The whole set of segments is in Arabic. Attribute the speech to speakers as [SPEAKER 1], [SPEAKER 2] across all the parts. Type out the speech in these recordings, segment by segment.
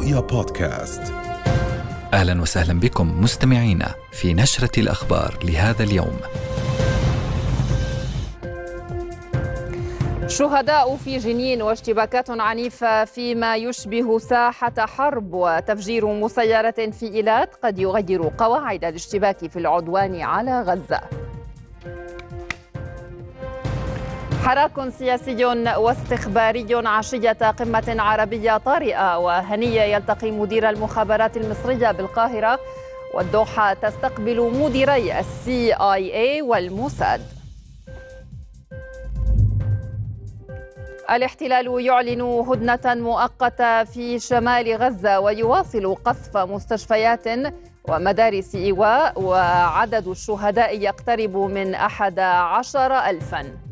[SPEAKER 1] رؤيا بودكاست
[SPEAKER 2] أهلا وسهلا بكم مستمعينا في نشرة الأخبار لهذا اليوم.
[SPEAKER 3] شهداء في جنين واشتباكات عنيفة فيما يشبه ساحة حرب وتفجير مسيرة في إيلات قد يغير قواعد الاشتباك في العدوان على غزة. حراك سياسي واستخباري عشية قمة عربية طارئة وهنية يلتقي مدير المخابرات المصرية بالقاهرة والدوحة تستقبل مديري السي آي اي والموساد. الاحتلال يعلن هدنة مؤقتة في شمال غزة ويواصل قصف مستشفيات ومدارس إيواء وعدد الشهداء يقترب من أحد عشر ألفاً.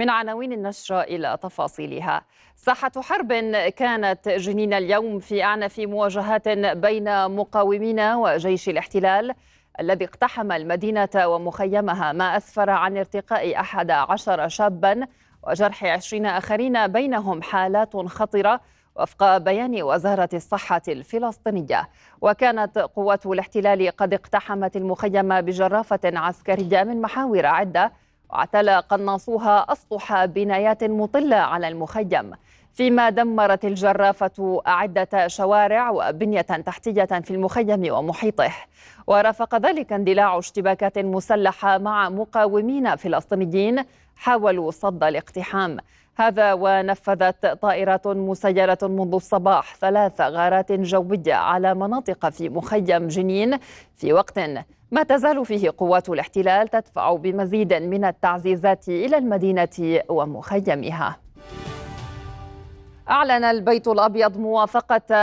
[SPEAKER 3] من عناوين النشرة إلى تفاصيلها. ساحة حرب كانت جنين اليوم في أعنف مواجهات بين مقاومين وجيش الاحتلال الذي اقتحم المدينة ومخيمها. ما أسفر عن ارتقاء أحد عشر شابا وجرح عشرين آخرين بينهم حالات خطرة وفق بيان وزارة الصحة الفلسطينية. وكانت قوات الاحتلال قد اقتحمت المخيم بجرافة عسكرية من محاور عدة واعتلى قناصوها أسطح بنايات مطلة على المخيم. فيما دمرت الجرافة عدة شوارع وبنية تحتية في المخيم ومحيطه. ورافق ذلك اندلاع اشتباكات مسلحة مع مقاومين فلسطينيين حاولوا صد الاقتحام. هذا ونفذت طائرات مسيرة منذ الصباح ثلاث غارات جوية على مناطق في مخيم جنين في وقت ما تزال فيه قوات الاحتلال تدفع بمزيد من التعزيزات إلى المدينة ومخيمها. أعلن البيت الأبيض موافقة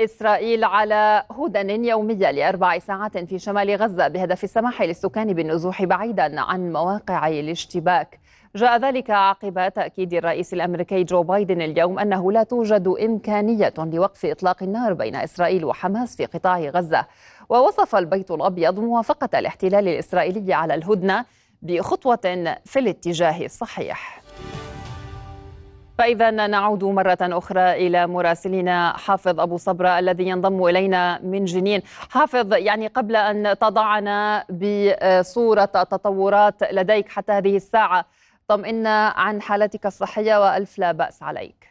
[SPEAKER 3] إسرائيل على هدن يومية لأربع ساعات في شمال غزة بهدف السماح للسكان بالنزوح بعيدا عن مواقع الاشتباك. جاء ذلك عقب تأكيد الرئيس الأمريكي جو بايدن اليوم أنه لا توجد إمكانية لوقف إطلاق النار بين إسرائيل وحماس في قطاع غزة. ووصف البيت الأبيض موافقة الاحتلال الإسرائيلي على الهدنة بخطوة في الاتجاه الصحيح. فإذا نعود مرة أخرى إلى مراسلنا حافظ أبو صبرة الذي ينضم إلينا من جنين. حافظ يعني قبل أن تضعنا بصورة تطورات لديك حتى هذه الساعة طمئنا عن حالتك الصحية وألف لا بأس عليك.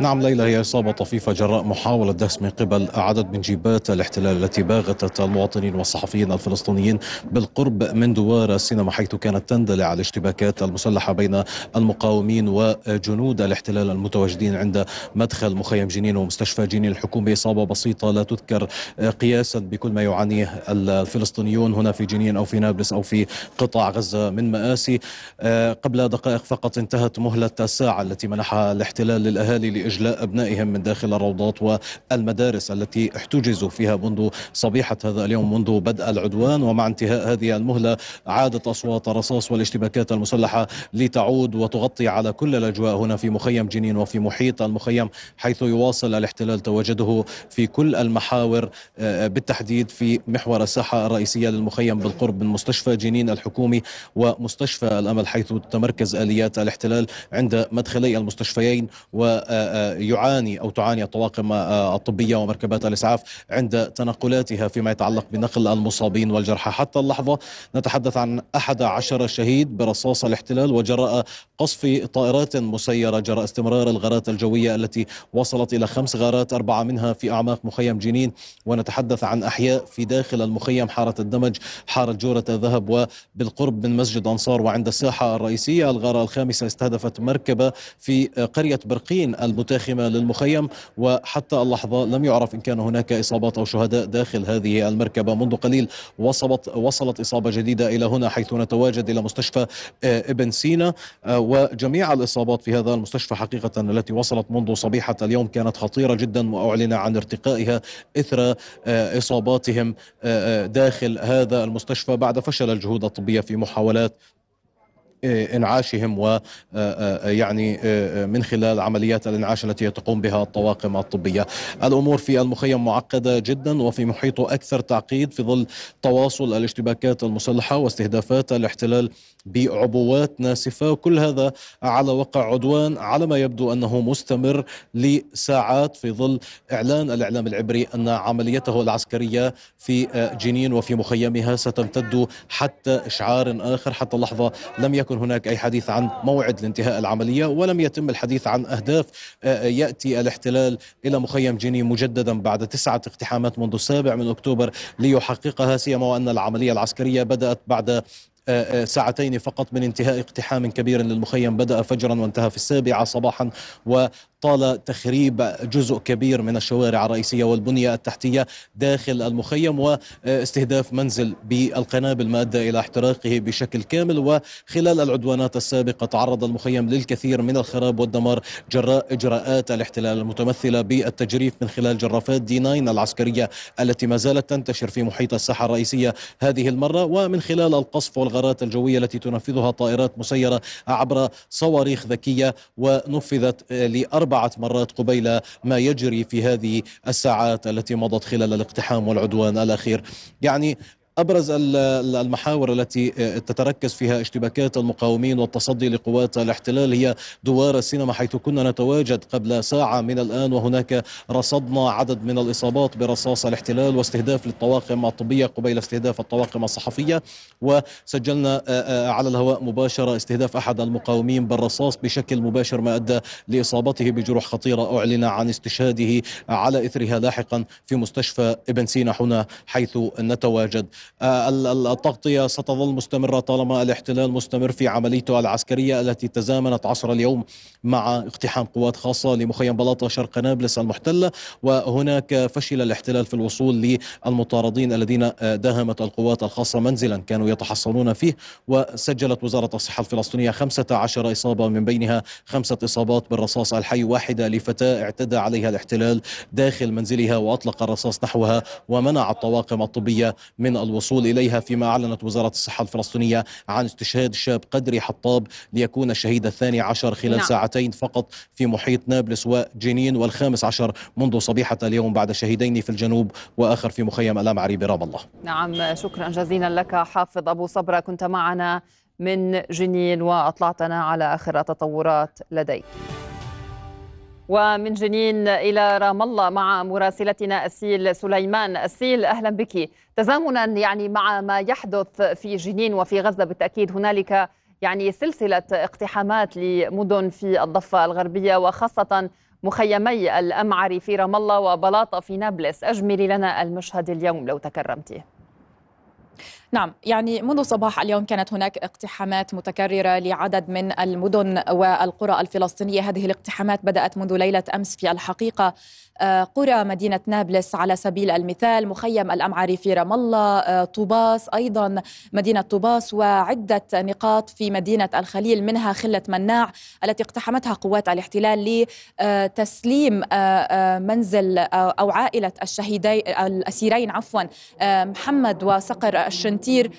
[SPEAKER 4] نعم ليلى هي إصابة طفيفة جراء محاولة دس من قبل عدد من جيبات الاحتلال التي باغتت المواطنين والصحفيين الفلسطينيين بالقرب من دوار السينما حيث كانت تندلع الاشتباكات المسلحة بين المقاومين وجنود الاحتلال المتواجدين عند مدخل مخيم جنين ومستشفى جنين. الحكومي إصابة بسيطة لا تذكر قياسا بكل ما يعانيه الفلسطينيون هنا في جنين أو في نابلس أو في قطاع غزة من مآسي. قبل دقائق فقط انتهت مهلة الساعة التي منحها الاحتلال للأهالي لإجلاء أبنائهم من داخل الروضات والمدارس التي احتجزوا فيها منذ صبيحة هذا اليوم منذ بدء العدوان. ومع انتهاء هذه المهلة عادت أصوات الرصاص والاشتباكات المسلحة لتعود وتغطي على كل الأجواء هنا في مخيم جنين وفي محيط المخيم حيث يواصل الاحتلال تواجده في كل المحاور آه، بالتحديد في محور الساحة الرئيسية للمخيم بالقرب من مستشفى جنين الحكومي ومستشفى الأمل حيث تتمركز آليات الاحتلال عند مدخلي المستشفيين ويعاني أو تعاني الطواقم الطبية ومركبات الإسعاف عند تنقلاتها فيما يتعلق بنقل المصابين والجرحى. حتى اللحظة نتحدث عن أحد عشر شهيد برصاص الاحتلال وجراء قصف طائرات مسيرة جراء استمرار الغارات الجوية التي وصلت إلى خمس غارات أربعة منها في أعماق مخيم جنين. ونتحدث عن أحياء في داخل المخيم حارة الدمج حارة جورة الذهب وبالقرب من مسجد أنصار. وعند الساحة الرئيسية الغارة الخامسة استهدفت مركبة في قرية برقين المتاخمة للمخيم وحتى اللحظة لم يعرف إن كان هناك إصابات أو شهداء داخل هذه المركبة. منذ قليل وصلت وصلت إصابة جديدة إلى هنا حيث نتواجد إلى مستشفى آه، ابن سينا. آه، وجميع الإصابات في هذا المستشفى حقيقة التي وصلت منذ صبيحة اليوم كانت خطيرة جدا وأعلن عن ارتقائها إثر آه، إصاباتهم داخل هذا المستشفى بعد فشل الجهود الطبية في محاولات إنعاشهم و يعني من خلال عمليات الإنعاش التي تقوم بها الطواقم الطبية. الأمور في المخيم معقدة جدا وفي محيطه أكثر تعقيد في ظل تواصل الاشتباكات المسلحة واستهدافات الاحتلال بعبوات ناسفة وكل هذا على وقع عدوان على ما يبدو أنه مستمر لساعات في ظل إعلان الإعلام العبري أن عمليته العسكرية في جنين وفي مخيمها ستمتد حتى اشعار آخر حتى اللحظه لم يكن هناك أي حديث عن موعد لانتهاء العملية ولم يتم الحديث عن أهداف يأتي الاحتلال إلى مخيم جنين مجددا بعد تسعة اقتحامات منذ السابع من أكتوبر ليحققها سيما وأن العملية العسكرية بدأت بعد ساعتين فقط من انتهاء اقتحام كبير للمخيم بدأ فجرا وانتهى في السابعة صباحا طال تخريب جزء كبير من الشوارع الرئيسية والبنية التحتية داخل المخيم واستهداف منزل بالقنابل ما أدى إلى احتراقه بشكل كامل. وخلال العدوانات السابقة تعرض المخيم للكثير من الخراب والدمار جراء إجراءات الاحتلال المتمثلة بالتجريف من خلال جرافات دي 9 العسكرية التي ما زالت تنتشر في محيط الساحة الرئيسية هذه المرة. ومن خلال القصف والغارات الجوية التي تنفذها طائرات مسيرة عبر صواريخ ذكية ونفذت لأربع أربعة مرات قبيل ما يجري في هذه الساعات التي مضت خلال الاقتحام والعدوان الأخير. يعني أبرز المحاور التي تتركز فيها اشتباكات المقاومين والتصدي لقوات الاحتلال هي دوار السينما حيث كنا نتواجد قبل ساعة من الآن وهناك رصدنا عدد من الإصابات برصاص الاحتلال واستهداف للطواقم الطبية قبيل استهداف الطواقم الصحفية. وسجلنا على الهواء مباشرة استهداف أحد المقاومين بالرصاص بشكل مباشر ما أدى لإصابته بجروح خطيرة. أعلن عن استشهاده على إثرها لاحقا في مستشفى ابن سينا هنا حيث نتواجد. آه، التغطية ستظل مستمرة طالما الاحتلال مستمر في عمليته العسكرية التي تزامنت عصر اليوم مع اقتحام قوات خاصة لمخيم بلاطة شرق نابلس المحتلة. وهناك فشل الاحتلال في الوصول للمطاردين الذين آه، داهمت القوات الخاصة منزلا كانوا يتحصنون فيه. وسجلت وزارة الصحة الفلسطينية 15 إصابة من بينها خمسة إصابات بالرصاص الحي واحدة لفتاة اعتدى عليها الاحتلال داخل منزلها وأطلق الرصاص نحوها ومنع الطواقم الطبية من الوصول. الوصول إليها فيما أعلنت وزارة الصحة الفلسطينية عن استشهاد الشاب قدري حطاب ليكون الشهيد الثاني عشر خلال نعم. ساعتين فقط في محيط نابلس وجنين والخامس عشر منذ صبيحة اليوم بعد شهيدين في الجنوب وآخر في مخيم الأمعري برام الله.
[SPEAKER 3] نعم شكرا جزيلا لك حافظ أبو صبرة كنت معنا من جنين وأطلعتنا على آخر التطورات لديك. ومن جنين إلى رام الله مع مراسلتنا أسيل سليمان. أسيل أهلا بك. تزامنا يعني مع ما يحدث في جنين وفي غزة. بالتأكيد هنالك يعني سلسلة اقتحامات لمدن في الضفة الغربية وخاصة مخيمي الأمعري في رام الله وبلاطة في نابلس. أجملي لنا المشهد اليوم لو تكرمتي
[SPEAKER 1] نعم يعني منذ صباح اليوم كانت هناك اقتحامات متكررة لعدد من المدن والقرى الفلسطينية. هذه الاقتحامات بدأت منذ ليلة أمس في الحقيقة. آه، قرى مدينة نابلس على سبيل المثال مخيم الأمعري في رام الله آه، طوباس أيضا مدينة طوباس وعدة نقاط في مدينة الخليل منها خلة مناع التي اقتحمتها قوات الاحتلال لتسليم آه، منزل أو عائلة الشهيدين الأسيرين عفوا محمد وصقر الشنتير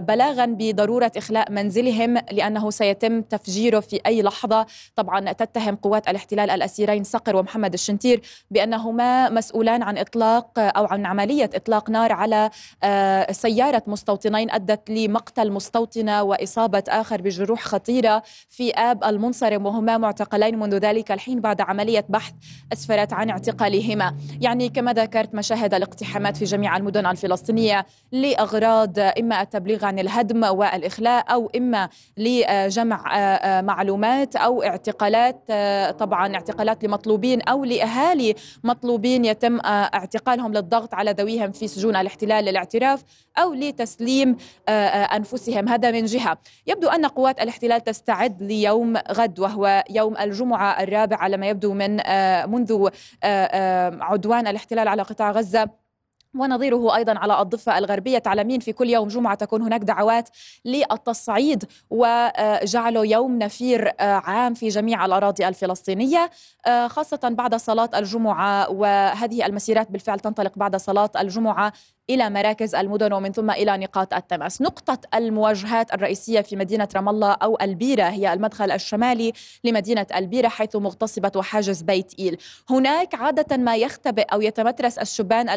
[SPEAKER 1] بلاغا بضرورة إخلاء منزلهم لأنه سيتم تفجيره في أي لحظة. طبعا تتهم قوات الاحتلال الأسيرين صقر ومحمد الشنتير بأنهما مسؤولان عن إطلاق أو عن عملية إطلاق نار على آه، سيارة مستوطنين أدت لمقتل مستوطنة وإصابة آخر بجروح خطيرة في آب المنصرم وهما معتقلين منذ ذلك الحين بعد عملية بحث أسفرت عن اعتقالهما. يعني كما ذكرت مشاهد الاقتحامات في جميع المدن الفلسطينية لأغراض إما التبليغ عن الهدم والإخلاء أو إما لجمع آه، آه، معلومات أو اعتقالات طبعا اعتقالات لمطلوبين أو لأهالي مطلوبين يتم آه، اعتقالهم للضغط على ذويهم في سجون الاحتلال للاعتراف أو لتسليم آه، آه، أنفسهم. هذا من جهة. يبدو أن قوات الاحتلال تستعد ليوم غد وهو يوم الجمعة الرابع على ما يبدو من منذ عدوان الاحتلال على قطاع غزة. ونظيره أيضا على الضفة الغربية تعلمين في كل يوم جمعة تكون هناك دعوات للتصعيد وجعله يوم نفير آه، عام في جميع الأراضي الفلسطينية آه، خاصة بعد صلاة الجمعة. وهذه المسيرات بالفعل تنطلق بعد صلاة الجمعة. إلى مراكز المدن ومن ثم إلى نقاط التماس. نقطة المواجهات الرئيسية في مدينة رام الله أو البيرة هي المدخل الشمالي لمدينة البيرة حيث مغتصبة حاجز بيت إيل. هناك عادة ما يختبئ أو يتمترس الشبان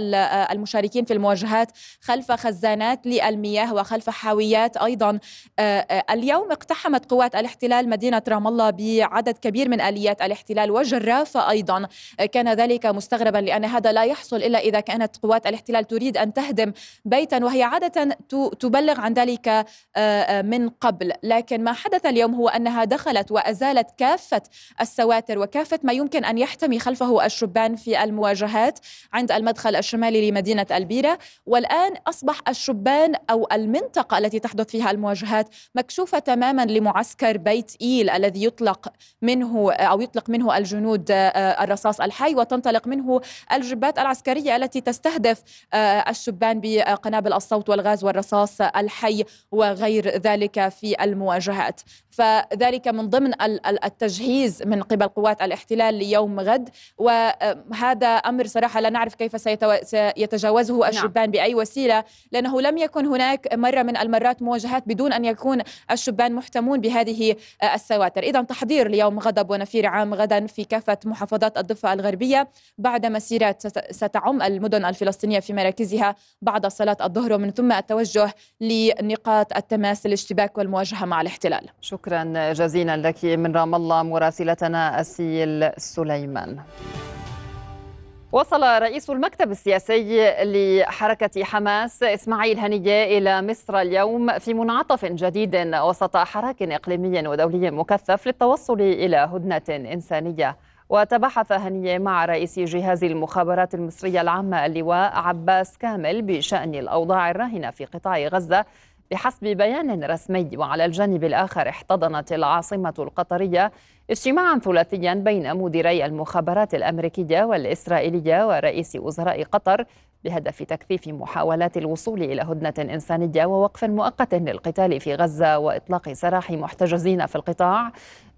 [SPEAKER 1] المشاركين في المواجهات خلف خزانات للمياه وخلف حاويات أيضا اليوم اقتحمت قوات الاحتلال مدينة رام الله بعدد كبير من آليات الاحتلال وجرافة أيضا كان ذلك مستغربا لأن هذا لا يحصل إلا إذا كانت قوات الاحتلال تريد أن تهدم بيتا وهي عادة تبلغ عن ذلك آه، آه، من قبل. لكن ما حدث اليوم هو أنها دخلت وأزالت كافة السواتر وكافة ما يمكن أن يحتمي خلفه الشبان في المواجهات عند المدخل الشمالي لمدينة ألبيرة. والآن أصبح الشبان أو المنطقة التي تحدث فيها المواجهات مكشوفة تماما لمعسكر بيت إيل الذي يطلق منه أو يطلق منه الجنود آه، الرصاص الحي وتنطلق منه الجبات العسكرية التي تستهدف الشبان بقنابل الصوت والغاز والرصاص الحي وغير ذلك في المواجهات. فذلك من ضمن التجهيز من قبل قوات الاحتلال ليوم غد. وهذا أمر صراحة لا نعرف كيف سيتجاوزه نعم. الشبان بأي وسيلة لأنه لم يكن هناك مرة من المرات مواجهات بدون أن يكون الشبان محتمون بهذه السواتر. اذا تحضير ليوم غضب ونفير عام غدا في كافة محافظات الضفة الغربية بعد مسيرات ستعم المدن الفلسطينية في مراكزها بعد صلاة الظهر ومن ثم التوجه لنقاط التماس الاشتباك والمواجهة مع الاحتلال.
[SPEAKER 3] شكرا جزيلا لك من رام الله مراسلتنا أسيل سليمان. وصل رئيس المكتب السياسي لحركة حماس إسماعيل هنية إلى مصر اليوم في منعطف جديد وسط حراك إقليمي ودولي مكثف للتوصل إلى هدنة إنسانية. وتبحث هنية مع رئيس جهاز المخابرات المصرية العامة اللواء عباس كامل بشأن الأوضاع الراهنة في قطاع غزة بحسب بيان رسمي. وعلى الجانب الآخر احتضنت العاصمة القطرية اجتماعا ثلاثيا بين مديري المخابرات الأمريكية والإسرائيلية ورئيس وزراء قطر بهدف تكثيف محاولات الوصول إلى هدنة إنسانية ووقف مؤقت للقتال في غزة وإطلاق سراح محتجزين في القطاع.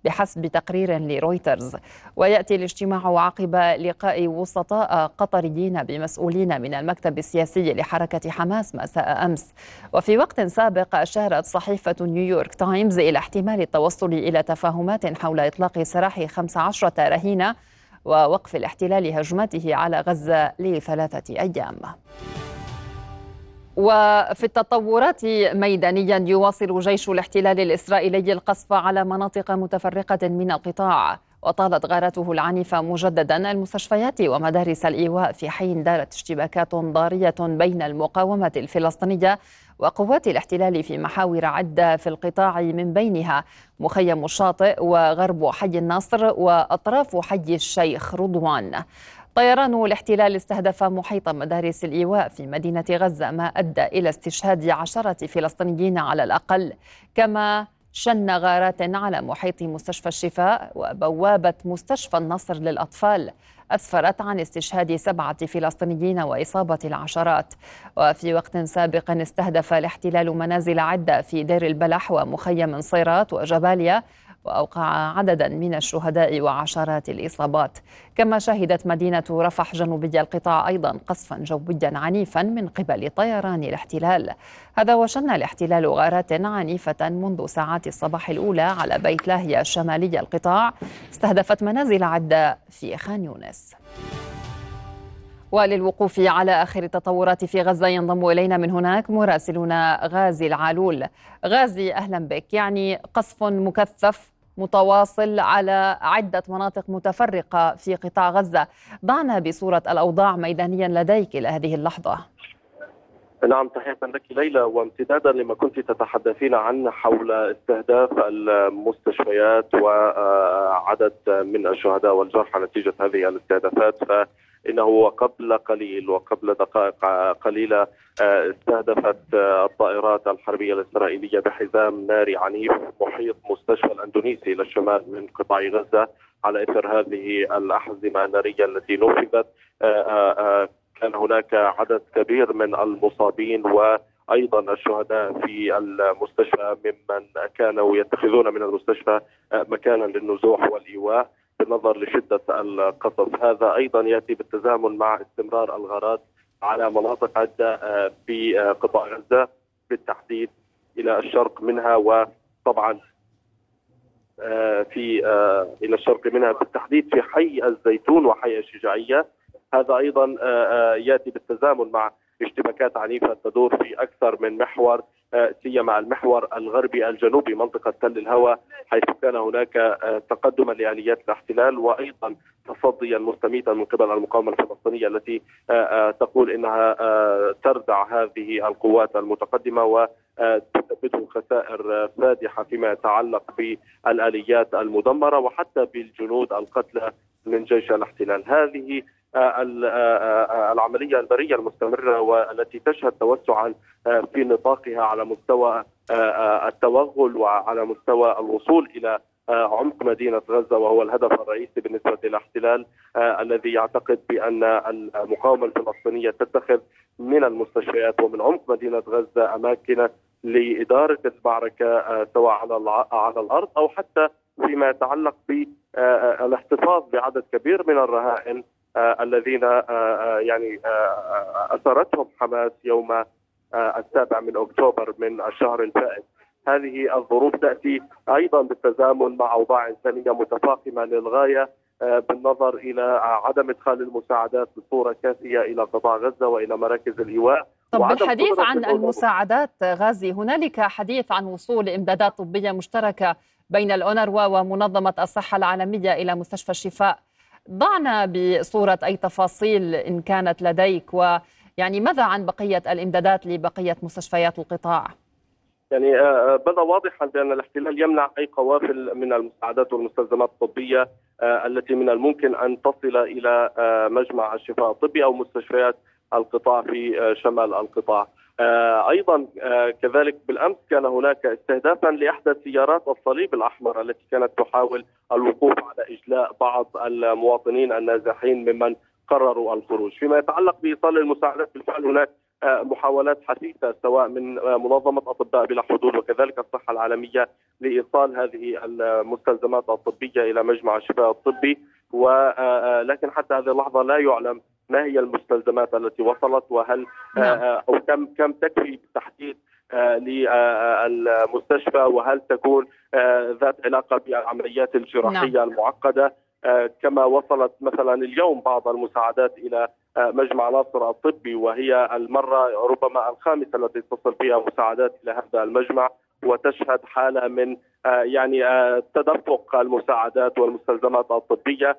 [SPEAKER 3] بحسب تقرير لرويترز. ويأتي الاجتماع عقب لقاء وسطاء قطريين بمسؤولين من المكتب السياسي لحركة حماس مساء أمس. وفي وقت سابق أشارت صحيفة نيويورك تايمز إلى احتمال التوصل إلى تفاهمات حول إطلاق سراح 15 رهينة ووقف الاحتلال هجمته على غزة لثلاثة أيام. وفي التطورات ميدانيا يواصل جيش الاحتلال الإسرائيلي القصف على مناطق متفرقة من القطاع وطالت غارته العنيفة مجددا المستشفيات ومدارس الإيواء في حين دارت اشتباكات ضارية بين المقاومة الفلسطينية وقوات الاحتلال في محاور عدة في القطاع من بينها مخيم الشاطئ وغرب حي النصر وأطراف حي الشيخ رضوان. طيران الاحتلال استهدف محيط مدارس الإيواء في مدينة غزة ما أدى إلى استشهاد عشرة فلسطينيين على الأقل كما شن غارات على محيط مستشفى الشفاء وبوابة مستشفى النصر للأطفال. أسفرت عن استشهاد سبعة فلسطينيين وإصابة العشرات. وفي وقت سابق استهدف الاحتلال منازل عدة في دير البلح ومخيم صيرات وجباليا وأوقع عددا من الشهداء وعشرات الإصابات. كما شهدت مدينة رفح جنوبي القطاع أيضا قصفا جويا عنيفا من قبل طيران الاحتلال. هذا وشن الاحتلال غارات عنيفة منذ ساعات الصباح الأولى على بيت لاهيا شمالي القطاع. استهدفت منازل عدة في خان يونس. وللوقوف على آخر التطورات في غزة ينضم إلينا من هناك مراسلنا غازي العالول غازي أهلا بك. يعني قصف مكثف متواصل على عدة مناطق متفرقة في قطاع غزة. ضعنا بصورة الأوضاع ميدانيا لديك إلى هذه اللحظة.
[SPEAKER 5] نعم تحية لك ليلى وامتدادا لما كنت تتحدثين عنه حول استهداف المستشفيات وعدد من الشهداء والجرحى نتيجة هذه الاستهدافات. ف إنه قبل قليل وقبل دقائق قليله آه، استهدفت آه، الطائرات الحربية الإسرائيلية بحزام ناري عنيف محيط مستشفى الإندونيسي للشمال من قطاع غزة على إثر هذه الأحزمة النارية التي نفذت. آه، كان هناك عدد كبير من المصابين وأيضا الشهداء في المستشفى ممن كانوا يتخذون من المستشفى مكانا للنزوح والإيواء. بالنظر لشدة القصف هذا أيضا يأتي بالتزامن مع استمرار الغارات على مناطق عدة في قطاع غزة بالتحديد إلى الشرق منها وطبعا في إلى الشرق منها بالتحديد في حي الزيتون وحي الشجاعية. هذا أيضا يأتي بالتزامن مع اشتباكات عنيفة تدور في أكثر من محور آه، سيما المحور الغربي الجنوبي منطقة تل الهوى حيث كان هناك آه، تقدما لآليات الاحتلال وأيضا تصديا مستميتا من قبل المقاومة الفلسطينية التي آه، تقول إنها تردع هذه القوات المتقدمة وتثبته خسائر فادحة فيما يتعلق بالاليات المدمرة وحتى بالجنود القتلى من جيش الاحتلال. هذه العملية البرية المستمرة والتي تشهد توسعا في نطاقها على مستوى التوغل وعلى مستوى الوصول إلى عمق مدينة غزة وهو الهدف الرئيسي بالنسبة للاحتلال الذي يعتقد بأن المقاومة الفلسطينية تتخذ من المستشفيات ومن عمق مدينة غزة أماكن لإدارة المعركة سواء على على الأرض أو حتى فيما يتعلق بالاحتفاظ بعدد كبير من الرهائن الذين آه، آه، يعني اثرتهم حماس يوم السابع من أكتوبر من الشهر الفائت. هذه الظروف تأتي أيضا بالتزامن مع أوضاع إنسانية متفاقمة للغاية بالنظر إلى عدم إدخال المساعدات بصورة كافية إلى قطاع غزة وإلى مراكز الإيواء.
[SPEAKER 3] طب بالحديث عن المساعدات غازي هنالك حديث عن وصول إمدادات طبية مشتركة بين الأونروا ومنظمة الصحة العالمية إلى مستشفى الشفاء. ضعنا بصورة أي تفاصيل إن كانت لديك ويعني ماذا عن بقية الإمدادات لبقية مستشفيات القطاع؟
[SPEAKER 5] يعني آه، آه، بدأ واضحا بأن الاحتلال يمنع أي قوافل من المساعدات والمستلزمات الطبية آه، التي من الممكن أن تصل إلى مجمع الشفاء الطبي أو مستشفيات القطاع في شمال القطاع. أيضا كذلك بالأمس كان هناك استهدافا لإحدى سيارات الصليب الأحمر التي كانت تحاول الوقوف على إجلاء بعض المواطنين النازحين ممن قرروا الخروج، فيما يتعلق بإيصال المساعدات بالفعل هناك محاولات حثيثة سواء من منظمة أطباء بلا حدود وكذلك الصحة العالمية لإيصال هذه المستلزمات الطبية إلى مجمع الشفاء الطبي. ولكن حتى هذه اللحظة لا يعلم ما هي المستلزمات التي وصلت وهل نعم. أو كم كم تكفي بالتحديد للمستشفى وهل تكون ذات علاقة بالعمليات الجراحية نعم. المعقدة كما وصلت مثلا اليوم بعض المساعدات إلى مجمع ناصر الطبي وهي المرة ربما الخامسة التي تصل فيها مساعدات إلى هذا المجمع وتشهد حالة من يعني تدفق المساعدات والمستلزمات الطبية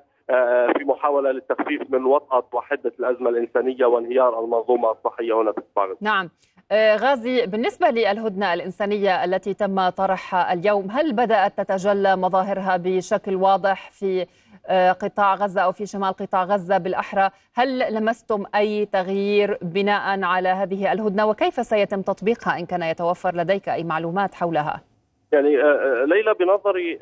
[SPEAKER 5] في محاولة للتخفيف من وطأة وحدة الأزمة الإنسانية وانهيار المنظومة الصحية هنا في الصعيد.
[SPEAKER 3] نعم. غازي بالنسبة للهدنة الإنسانية التي تم طرحها اليوم هل بدأت تتجلى مظاهرها بشكل واضح في آه، قطاع غزة أو في شمال قطاع غزة بالأحرى هل لمستم أي تغيير بناء على هذه الهدنة وكيف سيتم تطبيقها إن كان يتوفر لديك أي معلومات حولها؟
[SPEAKER 5] يعني آه، آه، ليلى بنظري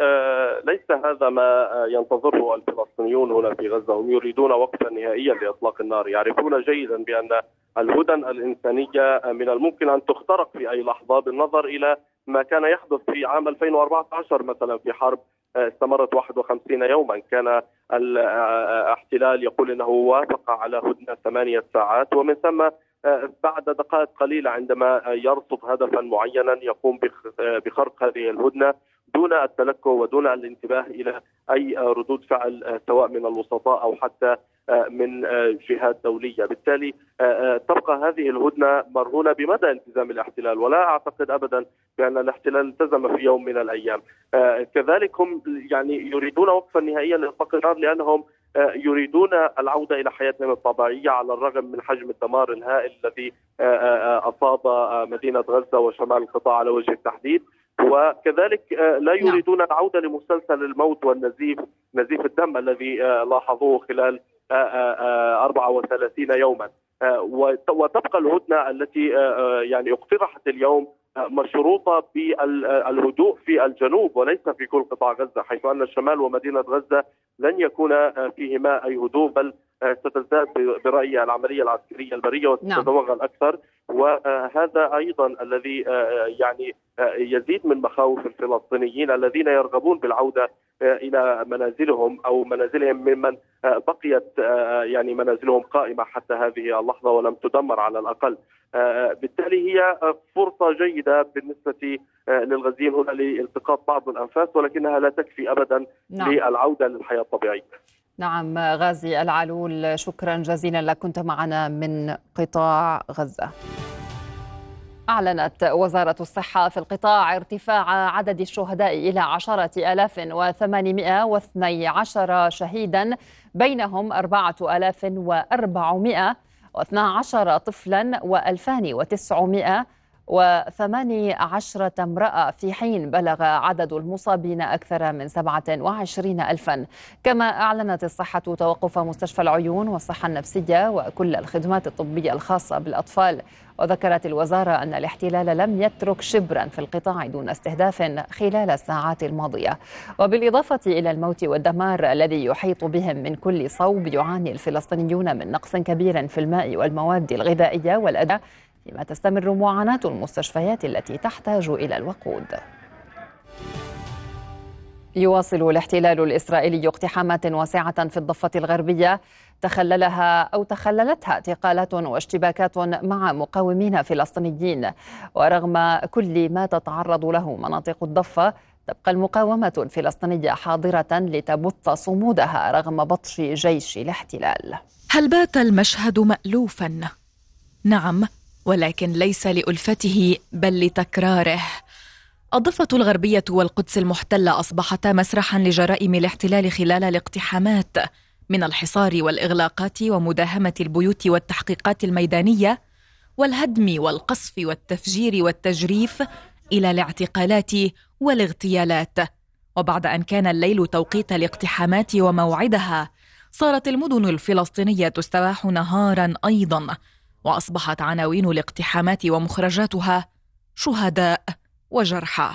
[SPEAKER 5] ليس هذا ما ينتظره الفلسطينيون هنا في غزة هم يريدون وقفا نهائيا لإطلاق النار يعرفون جيدا بأن الهدن الإنسانية من الممكن أن تخترق في أي لحظة بالنظر إلى ما كان يحدث في عام 2014 مثلا في حرب استمرت 51 يوما. كان الاحتلال يقول إنه وافق على هدنة ثمانية ساعات ومن ثم بعد دقائق قليلة عندما يرصد هدفا معينا يقوم بخرق هذه الهدنة دون التلكؤ ودون الانتباه إلى أي ردود فعل سواء من الوسطاء أو حتى من جهات دولية، بالتالي تبقى هذه الهدنة مرهونة بمدى التزام الاحتلال ولا أعتقد ابدا بأن الاحتلال التزم في يوم من الأيام. كذلك هم يعني يريدون وقفا نهائيا لاطلاق النار لأنهم يريدون العودة إلى حياتهم الطبيعية على الرغم من حجم الدمار الهائل الذي أصاب مدينة غزة وشمال القطاع على وجه التحديد وكذلك لا نعم. يريدون العودة لمسلسل الموت والنزيف نزيف الدم الذي لاحظوه خلال 34 يوما وتبقى الهدنة التي يعني اقترحت اليوم مشروطة بالهدوء في الجنوب وليس في كل قطاع غزة حيث أن الشمال ومدينة غزة لن يكون فيهما أي هدوء بل ستزداد برأيي العملية العسكرية البرية
[SPEAKER 3] نعم.
[SPEAKER 5] وستتوغل أكثر وهذا أيضا الذي يعني يزيد من مخاوف الفلسطينيين الذين يرغبون بالعودة إلى منازلهم أو منازلهم ممن بقيت يعني منازلهم قائمة حتى هذه اللحظة ولم تدمر على الأقل بالتالي هي فرصة جيدة بالنسبة للغزيين هنا لالتقاط بعض الأنفاس ولكنها لا تكفي ابدا نعم. للعودة للحياة الطبيعية
[SPEAKER 3] نعم غازي العلول شكرا جزيلا لك. كنت معنا من قطاع غزة. أعلنت وزارة الصحة في القطاع ارتفاع عدد الشهداء إلى عشرة ألاف وثمانمائة واثني عشر شهيدا بينهم أربعة ألاف وأربعمائة واثنى عشر طفلا وألفان وتسعمائة وثماني عشرة امرأة في حين بلغ عدد المصابين أكثر من سبعة وعشرين ألفا. كما أعلنت الصحة توقف مستشفى العيون والصحة النفسية وكل الخدمات الطبية الخاصة بالأطفال. وذكرت الوزارة أن الاحتلال لم يترك شبرا في القطاع دون استهداف خلال الساعات الماضية. وبالإضافة إلى الموت والدمار الذي يحيط بهم من كل صوب يعاني الفلسطينيون من نقص كبير في الماء والمواد الغذائية والأداء فيما تستمر معاناة المستشفيات التي تحتاج إلى الوقود. يواصل الاحتلال الإسرائيلي اقتحامات واسعة في الضفة الغربية. تخللها أو تخللتها اعتقالات واشتباكات مع مقاومين فلسطينيين. ورغم كل ما تتعرض له مناطق الضفة تبقى المقاومة الفلسطينية حاضرة لتبث صمودها رغم بطش جيش الاحتلال.
[SPEAKER 1] هل بات المشهد مألوفا؟ نعم ولكن ليس لألفته بل لتكراره. الضفة الغربية والقدس المحتلة أصبحتا مسرحا لجرائم الاحتلال خلال الاقتحامات. من الحصار والإغلاقات ومداهمة البيوت والتحقيقات الميدانية والهدم والقصف والتفجير والتجريف إلى الاعتقالات والاغتيالات. وبعد أن كان الليل توقيت الاقتحامات وموعدها صارت المدن الفلسطينية تستباح نهارا أيضا. وأصبحت عناوين الاقتحامات ومخرجاتها شهداء وجرحى.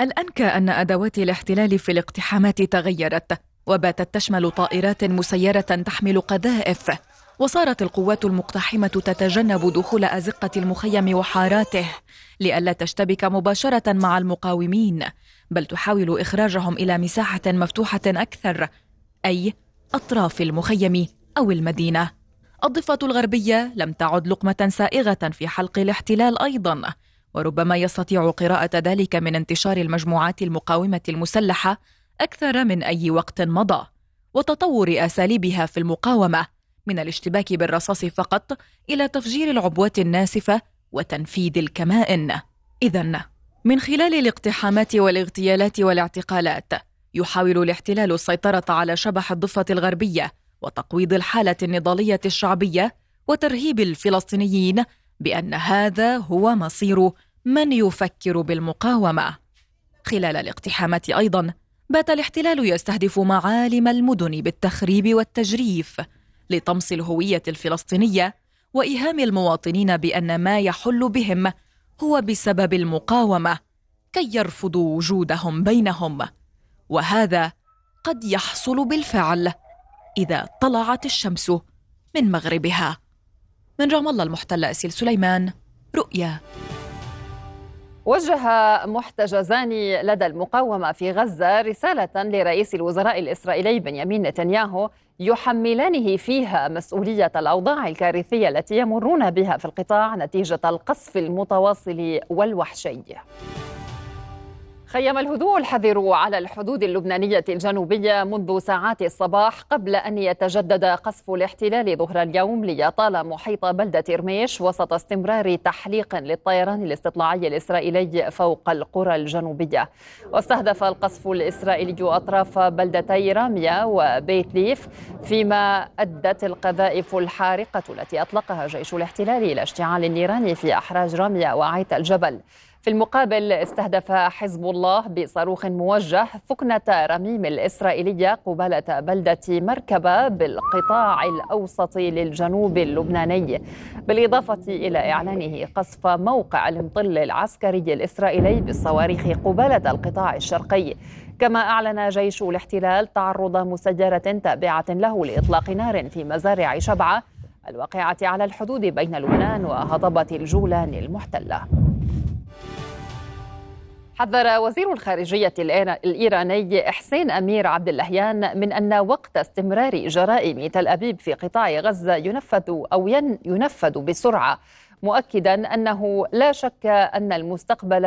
[SPEAKER 1] الأنكى أن أدوات الاحتلال في الاقتحامات تغيرت وباتت تشمل طائرات مسيرة تحمل قذائف وصارت القوات المقتحمة تتجنب دخول أزقة المخيم وحاراته لئلا تشتبك مباشرة مع المقاومين بل تحاول إخراجهم إلى مساحة مفتوحة أكثر أي أطراف المخيم أو المدينة. الضفة الغربية لم تعد لقمة سائغة في حلق الاحتلال أيضا وربما يستطيع قراءة ذلك من انتشار المجموعات المقاومة المسلحة أكثر من أي وقت مضى وتطور أساليبها في المقاومة من الاشتباك بالرصاص فقط إلى تفجير العبوات الناسفة وتنفيذ الكمائن. إذا من خلال الاقتحامات والاغتيالات والاعتقالات يحاول الاحتلال السيطرة على شبح الضفة الغربية وتقويض الحالة النضالية الشعبية وترهيب الفلسطينيين بأن هذا هو مصير من يفكر بالمقاومة. خلال الاقتحامات أيضا بات الاحتلال يستهدف معالم المدن بالتخريب والتجريف لطمس الهوية الفلسطينية وإيهام المواطنين بأن ما يحل بهم هو بسبب المقاومة كي يرفضوا وجودهم بينهم. وهذا قد يحصل بالفعل. إذا طلعت الشمس من مغربها من رام الله المحتل أسيل سليمان رؤيا
[SPEAKER 3] وجه محتجزان لدى المقاومة في غزة رسالة لرئيس الوزراء الإسرائيلي بنيامين نتنياهو يحملانه فيها مسؤولية الأوضاع الكارثية التي يمرون بها في القطاع نتيجة القصف المتواصل والوحشي. خيم الهدوء الحذر على الحدود اللبنانية الجنوبية منذ ساعات الصباح قبل أن يتجدد قصف الاحتلال ظهر اليوم ليطال محيط بلدة إرميش وسط استمرار تحليق للطيران الاستطلاعي الإسرائيلي فوق القرى الجنوبية. واستهدف القصف الإسرائيلي أطراف بلدتي راميا وبيت ليف فيما أدت القذائف الحارقة التي أطلقها جيش الاحتلال إلى اشتعال النيران في أحراج راميا وعيت الجبل. في المقابل استهدف حزب الله بصاروخ موجه ثكنة رميم الإسرائيلية قبالة بلدة مركبة بالقطاع الأوسط للجنوب اللبناني بالإضافة إلى إعلانه قصف موقع المطل العسكري الإسرائيلي بالصواريخ قبالة القطاع الشرقي. كما أعلن جيش الاحتلال تعرض مسيرة تابعة له لإطلاق نار في مزارع شبعة الواقعة على الحدود بين لبنان وهضبة الجولان المحتلة. حذر وزير الخارجية الإيراني حسين أمير عبد اللهيان من أن وقت استمرار جرائم تل أبيب في قطاع غزة ينفذ أو ينفذ بسرعة مؤكدا أنه لا شك أن المستقبل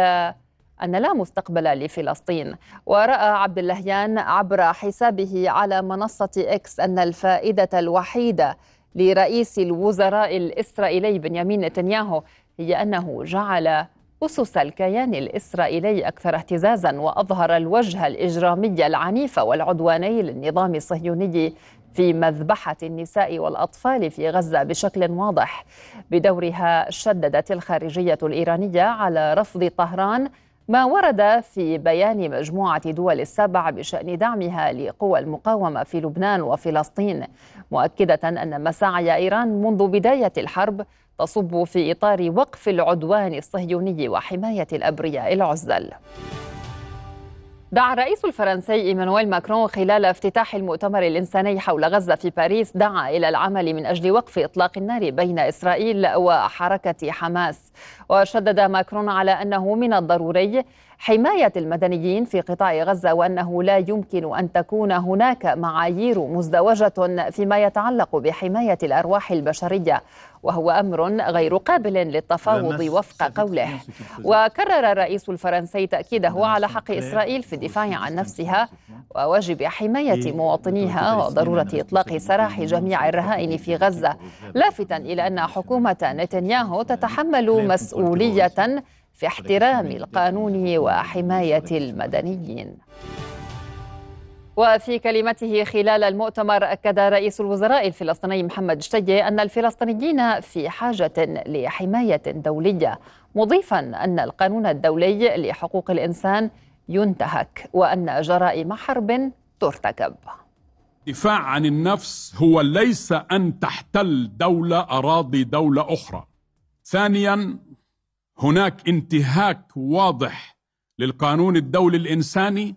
[SPEAKER 3] أن لا مستقبل لفلسطين. ورأى عبد اللهيان عبر حسابه على منصة إكس أن الفائدة الوحيدة لرئيس الوزراء الإسرائيلي بنيامين نتنياهو هي أنه جعل أسس الكيان الإسرائيلي أكثر اهتزازا وأظهر الوجه الإجرامي العنيف والعدواني للنظام الصهيوني في مذبحة النساء والأطفال في غزة بشكل واضح. بدورها شددت الخارجية الإيرانية على رفض طهران ما ورد في بيان مجموعة دول السبع بشأن دعمها لقوى المقاومة في لبنان وفلسطين مؤكدة أن مساعي إيران منذ بداية الحرب تصب في إطار وقف العدوان الصهيوني وحماية الأبرياء العزل. دعا الرئيس الفرنسي إيمانويل ماكرون خلال افتتاح المؤتمر الإنساني حول غزة في باريس دعا إلى العمل من أجل وقف إطلاق النار بين إسرائيل وحركة حماس. وشدد ماكرون على أنه من الضروري حماية المدنيين في قطاع غزة وأنه لا يمكن أن تكون هناك معايير مزدوجة فيما يتعلق بحماية الأرواح البشرية وهو أمر غير قابل للتفاوض وفق قوله. وكرر الرئيس الفرنسي تأكيده على حق إسرائيل في الدفاع عن نفسها وواجب حماية مواطنيها وضرورة إطلاق سراح جميع الرهائن في غزة. لافتا إلى أن حكومة نتنياهو تتحمل مسؤولية في احترام القانون وحماية المدنيين. وفي كلمته خلال المؤتمر أكد رئيس الوزراء الفلسطيني محمد شتيه أن الفلسطينيين في حاجة لحماية دولية مضيفا أن القانون الدولي لحقوق الإنسان ينتهك وأن جرائم حرب ترتكب.
[SPEAKER 6] الدفاع عن النفس هو ليس أن تحتل دولة أراضي دولة أخرى. ثانيا هناك انتهاك واضح للقانون الدولي الإنساني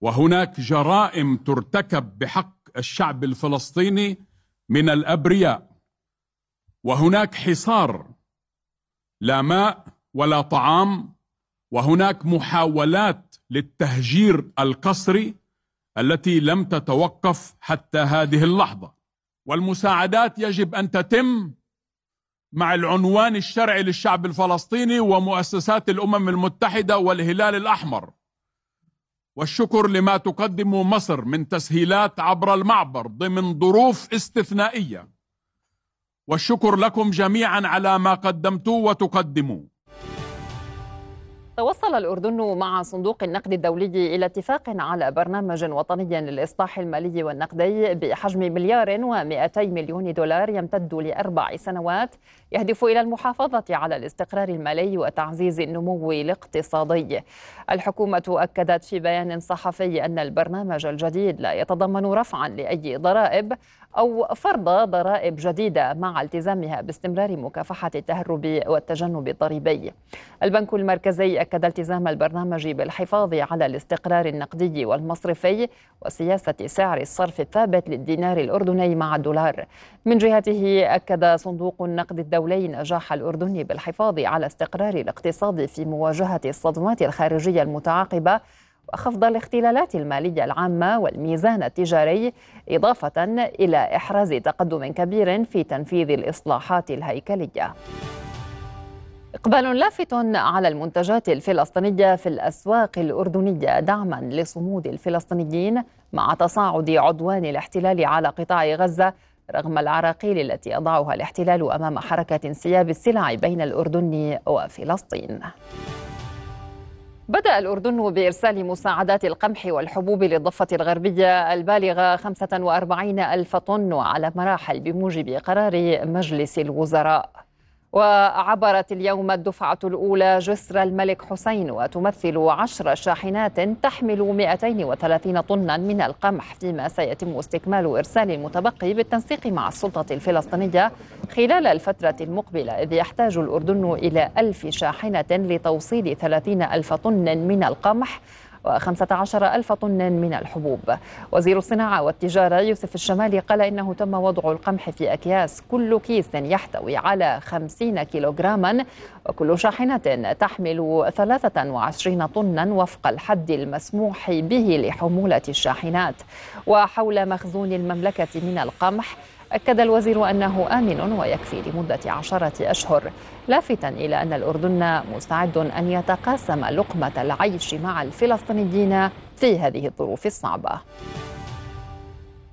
[SPEAKER 6] وهناك جرائم ترتكب بحق الشعب الفلسطيني من الأبرياء وهناك حصار لا ماء ولا طعام وهناك محاولات للتهجير القسري التي لم تتوقف حتى هذه اللحظة. والمساعدات يجب أن تتم مع العنوان الشرعي للشعب الفلسطيني ومؤسسات الأمم المتحدة والهلال الأحمر. والشكر لما تقدم مصر من تسهيلات عبر المعبر ضمن ظروف استثنائية. والشكر لكم جميعا على ما قدمتوا وتقدموا.
[SPEAKER 3] توصل الأردن مع صندوق النقد الدولي إلى اتفاق على برنامج وطني للإصلاح المالي والنقدي بحجم مليار و200 مليون دولار يمتد لأربع سنوات يهدف إلى المحافظة على الاستقرار المالي وتعزيز النمو الاقتصادي. الحكومة أكدت في بيان صحفي أن البرنامج الجديد لا يتضمن رفعا لأي ضرائب أو فرض ضرائب جديدة مع التزامها باستمرار مكافحة التهرب والتجنب الضريبي. البنك المركزي أكد التزام البرنامج بالحفاظ على الاستقرار النقدي والمصرفي وسياسة سعر الصرف الثابت للدينار الأردني مع الدولار. من جهته أكد صندوق النقد الدولي نجاح الأردن بالحفاظ على استقرار الاقتصاد في مواجهة الصدمات الخارجية المتعاقبة وخفض الاختلالات المالية العامة والميزان التجاري إضافة إلى إحراز تقدم كبير في تنفيذ الإصلاحات الهيكلية. إقبال لافت على المنتجات الفلسطينية في الأسواق الأردنية دعما لصمود الفلسطينيين مع تصاعد عدوان الاحتلال على قطاع غزة رغم العراقيل التي أضعها الاحتلال أمام حركة انسياب السلع بين الأردن وفلسطين. بدأ الأردن بإرسال مساعدات القمح والحبوب للضفة الغربية البالغة 45 ألف طن وعلى مراحل بموجب قرار مجلس الوزراء. وعبرت اليوم الدفعة الأولى جسر الملك حسين وتمثل عشر شاحنات تحمل 230 طنا من القمح فيما سيتم استكمال إرسال المتبقي بالتنسيق مع السلطة الفلسطينية خلال الفترة المقبلة إذ يحتاج الأردن إلى ألف شاحنة لتوصيل 30 ألف طن من القمح و15 ألف طن من الحبوب. وزير الصناعة والتجارة يوسف الشمالي قال إنه تم وضع القمح في أكياس كل كيس يحتوي على 50 كيلوغراما وكل شاحنة تحمل 23 طنا وفق الحد المسموح به لحمولة الشاحنات. وحول مخزون المملكة من القمح أكد الوزير أنه آمن ويكفي لمدة عشرة أشهر لافتا إلى أن الأردن مستعد أن يتقاسم لقمة العيش مع الفلسطينيين في هذه الظروف الصعبة.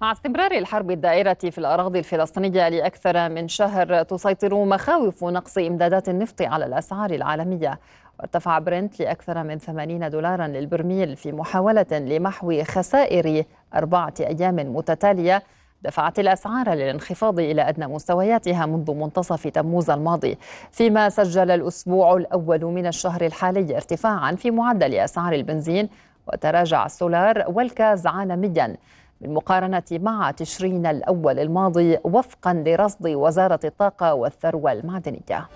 [SPEAKER 3] مع استمرار الحرب الدائرة في الأراضي الفلسطينية لأكثر من شهر تسيطر مخاوف نقص إمدادات النفط على الأسعار العالمية. وارتفع برنت لأكثر من 80 دولارا للبرميل في محاولة لمحو خسائر أربعة أيام متتالية دفعت الأسعار للانخفاض إلى أدنى مستوياتها منذ منتصف تموز الماضي فيما سجل الأسبوع الأول من الشهر الحالي ارتفاعا في معدل أسعار البنزين وتراجع السولار والكاز عالميا بالمقارنة مع تشرين الأول الماضي وفقا لرصد وزارة الطاقة والثروة المعدنية.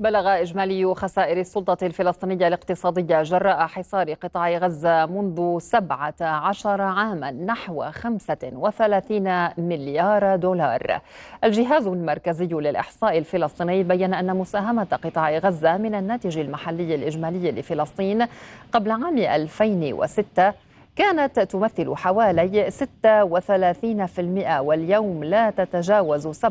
[SPEAKER 3] بلغ إجمالي خسائر السلطة الفلسطينية الاقتصادية جراء حصار قطاع غزة منذ 17 عاما نحو 35 مليار دولار. الجهاز المركزي للإحصاء الفلسطيني بين أن مساهمة قطاع غزة من الناتج المحلي الإجمالي لفلسطين قبل عام 2006 كانت تمثل حوالي 36% واليوم لا تتجاوز 17%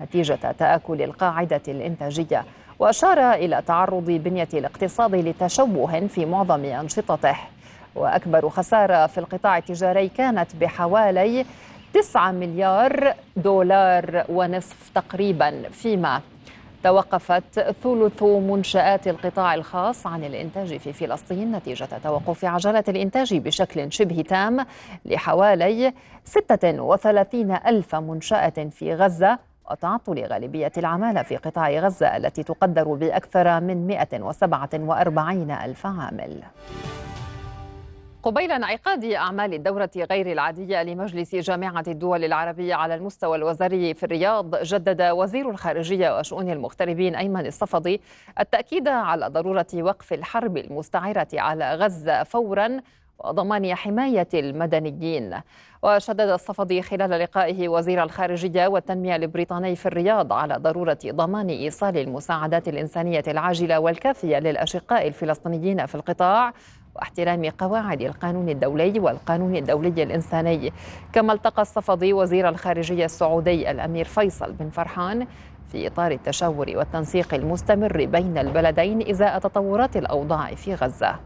[SPEAKER 3] نتيجة تآكل القاعدة الإنتاجية وأشار إلى تعرض بنية الاقتصاد لتشوه في معظم أنشطته. وأكبر خسارة في القطاع التجاري كانت بحوالي 9 مليار دولار ونصف تقريبا فيما توقفت ثلث منشآت القطاع الخاص عن الإنتاج في فلسطين نتيجة توقف عجلة الإنتاج بشكل شبه تام لحوالي 36 ألف منشأة في غزة وتعطل غالبية العمالة في قطاع غزة التي تقدر بأكثر من 147 ألف عامل. قبيل انعقاد أعمال الدورة غير العادية لمجلس جامعة الدول العربية على المستوى الوزاري في الرياض جدد وزير الخارجية وشؤون المغتربين أيمن الصفدي التأكيد على ضرورة وقف الحرب المستعرة على غزة فورا وضمان حماية المدنيين. وشدد الصفدي خلال لقائه وزير الخارجية والتنمية البريطاني في الرياض على ضرورة ضمان إيصال المساعدات الإنسانية العاجلة والكافية للأشقاء الفلسطينيين في القطاع واحترام قواعد القانون الدولي والقانون الدولي الإنساني. كما التقى الصفدي وزير الخارجية السعودي الأمير فيصل بن فرحان في إطار التشاور والتنسيق المستمر بين البلدين إزاء تطورات الأوضاع في غزة.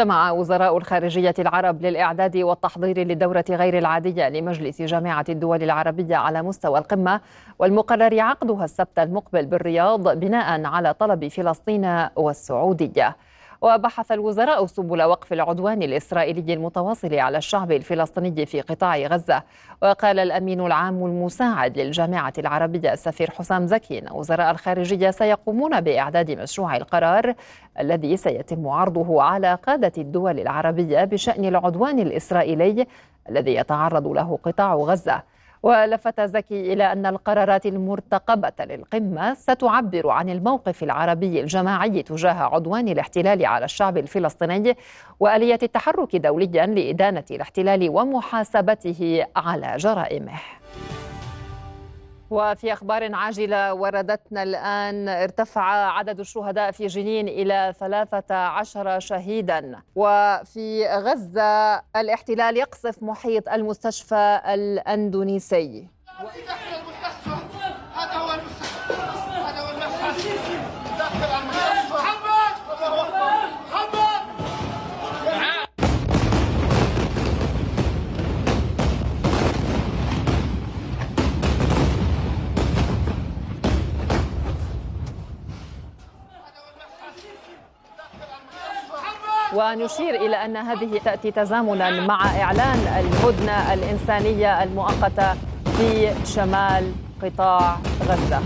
[SPEAKER 3] اجتمع وزراء الخارجية العرب للإعداد والتحضير للدورة غير العادية لمجلس جامعة الدول العربية على مستوى القمة والمقرر عقدها السبت المقبل بالرياض بناء على طلب فلسطين والسعودية. وبحث الوزراء سبل وقف العدوان الإسرائيلي المتواصل على الشعب الفلسطيني في قطاع غزة. وقال الأمين العام المساعد للجامعة العربية السفير حسام زكي أن وزراء الخارجية سيقومون بإعداد مشروع القرار الذي سيتم عرضه على قادة الدول العربية بشأن العدوان الإسرائيلي الذي يتعرض له قطاع غزة. ولفت زكي إلى أن القرارات المرتقبة للقمة ستعبر عن الموقف العربي الجماعي تجاه عدوان الاحتلال على الشعب الفلسطيني وآلية التحرك دوليا لإدانة الاحتلال ومحاسبته على جرائمه. وفي أخبار عاجلة وردتنا الآن ارتفع عدد الشهداء في جنين إلى 13 شهيدا. وفي غزة الاحتلال يقصف محيط المستشفى الأندونيسي. هذا هو المستشفى. ونشير إلى أن هذه تأتي تزامنا مع إعلان الهدنة الإنسانية المؤقتة في شمال قطاع غزة.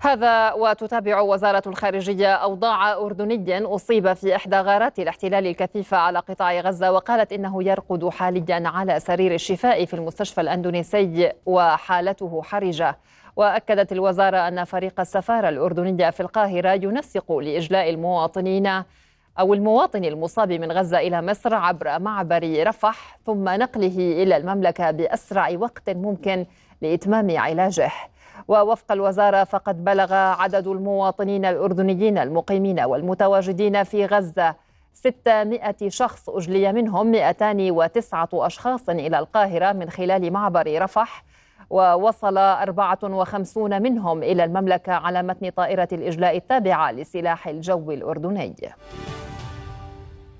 [SPEAKER 3] هذا وتتابع وزارة الخارجية أوضاع أردني أصيب في إحدى غارات الاحتلال الكثيفة على قطاع غزة وقالت إنه يرقد حاليا على سرير الشفاء في المستشفى الأندونيسي وحالته حرجة. وأكدت الوزارة أن فريق السفارة الأردنية في القاهرة ينسق لإجلاء المواطنين أو المواطن المصاب من غزة إلى مصر عبر معبر رفح ثم نقله إلى المملكة بأسرع وقت ممكن لإتمام علاجه. ووفق الوزارة فقد بلغ عدد المواطنين الأردنيين المقيمين والمتواجدين في غزة 600 شخص أجلي منهم 209 أشخاص إلى القاهرة من خلال معبر رفح ووصل 54 منهم إلى المملكة على متن طائرة الإجلاء التابعة لسلاح الجو الأردني.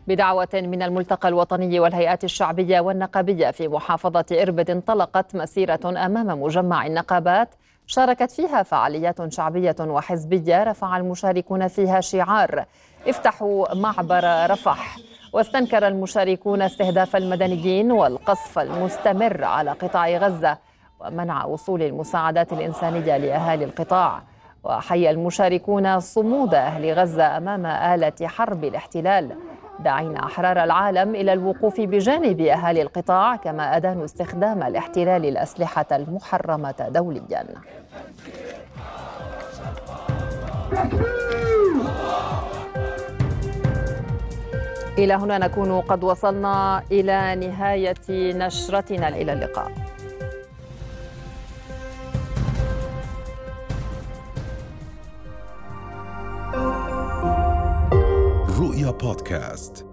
[SPEAKER 3] بدعوة من الملتقى الوطني والهيئات الشعبية والنقابية في محافظة إربد انطلقت مسيرة أمام مجمع النقابات شاركت فيها فعاليات شعبية وحزبية رفع المشاركون فيها شعار. افتحوا معبر رفح. واستنكر المشاركون استهداف المدنيين والقصف المستمر على قطاع غزة. ومنع وصول المساعدات الإنسانية لأهالي القطاع. وحي المشاركون صمود أهل غزة أمام آلة حرب الاحتلال داعين أحرار العالم إلى الوقوف بجانب أهالي القطاع كما أدانوا استخدام الاحتلال الأسلحة المحرمة دوليا. إلى هنا نكون قد وصلنا إلى نهاية نشرتنا إلى اللقاء.
[SPEAKER 7] رؤيا بودكاست.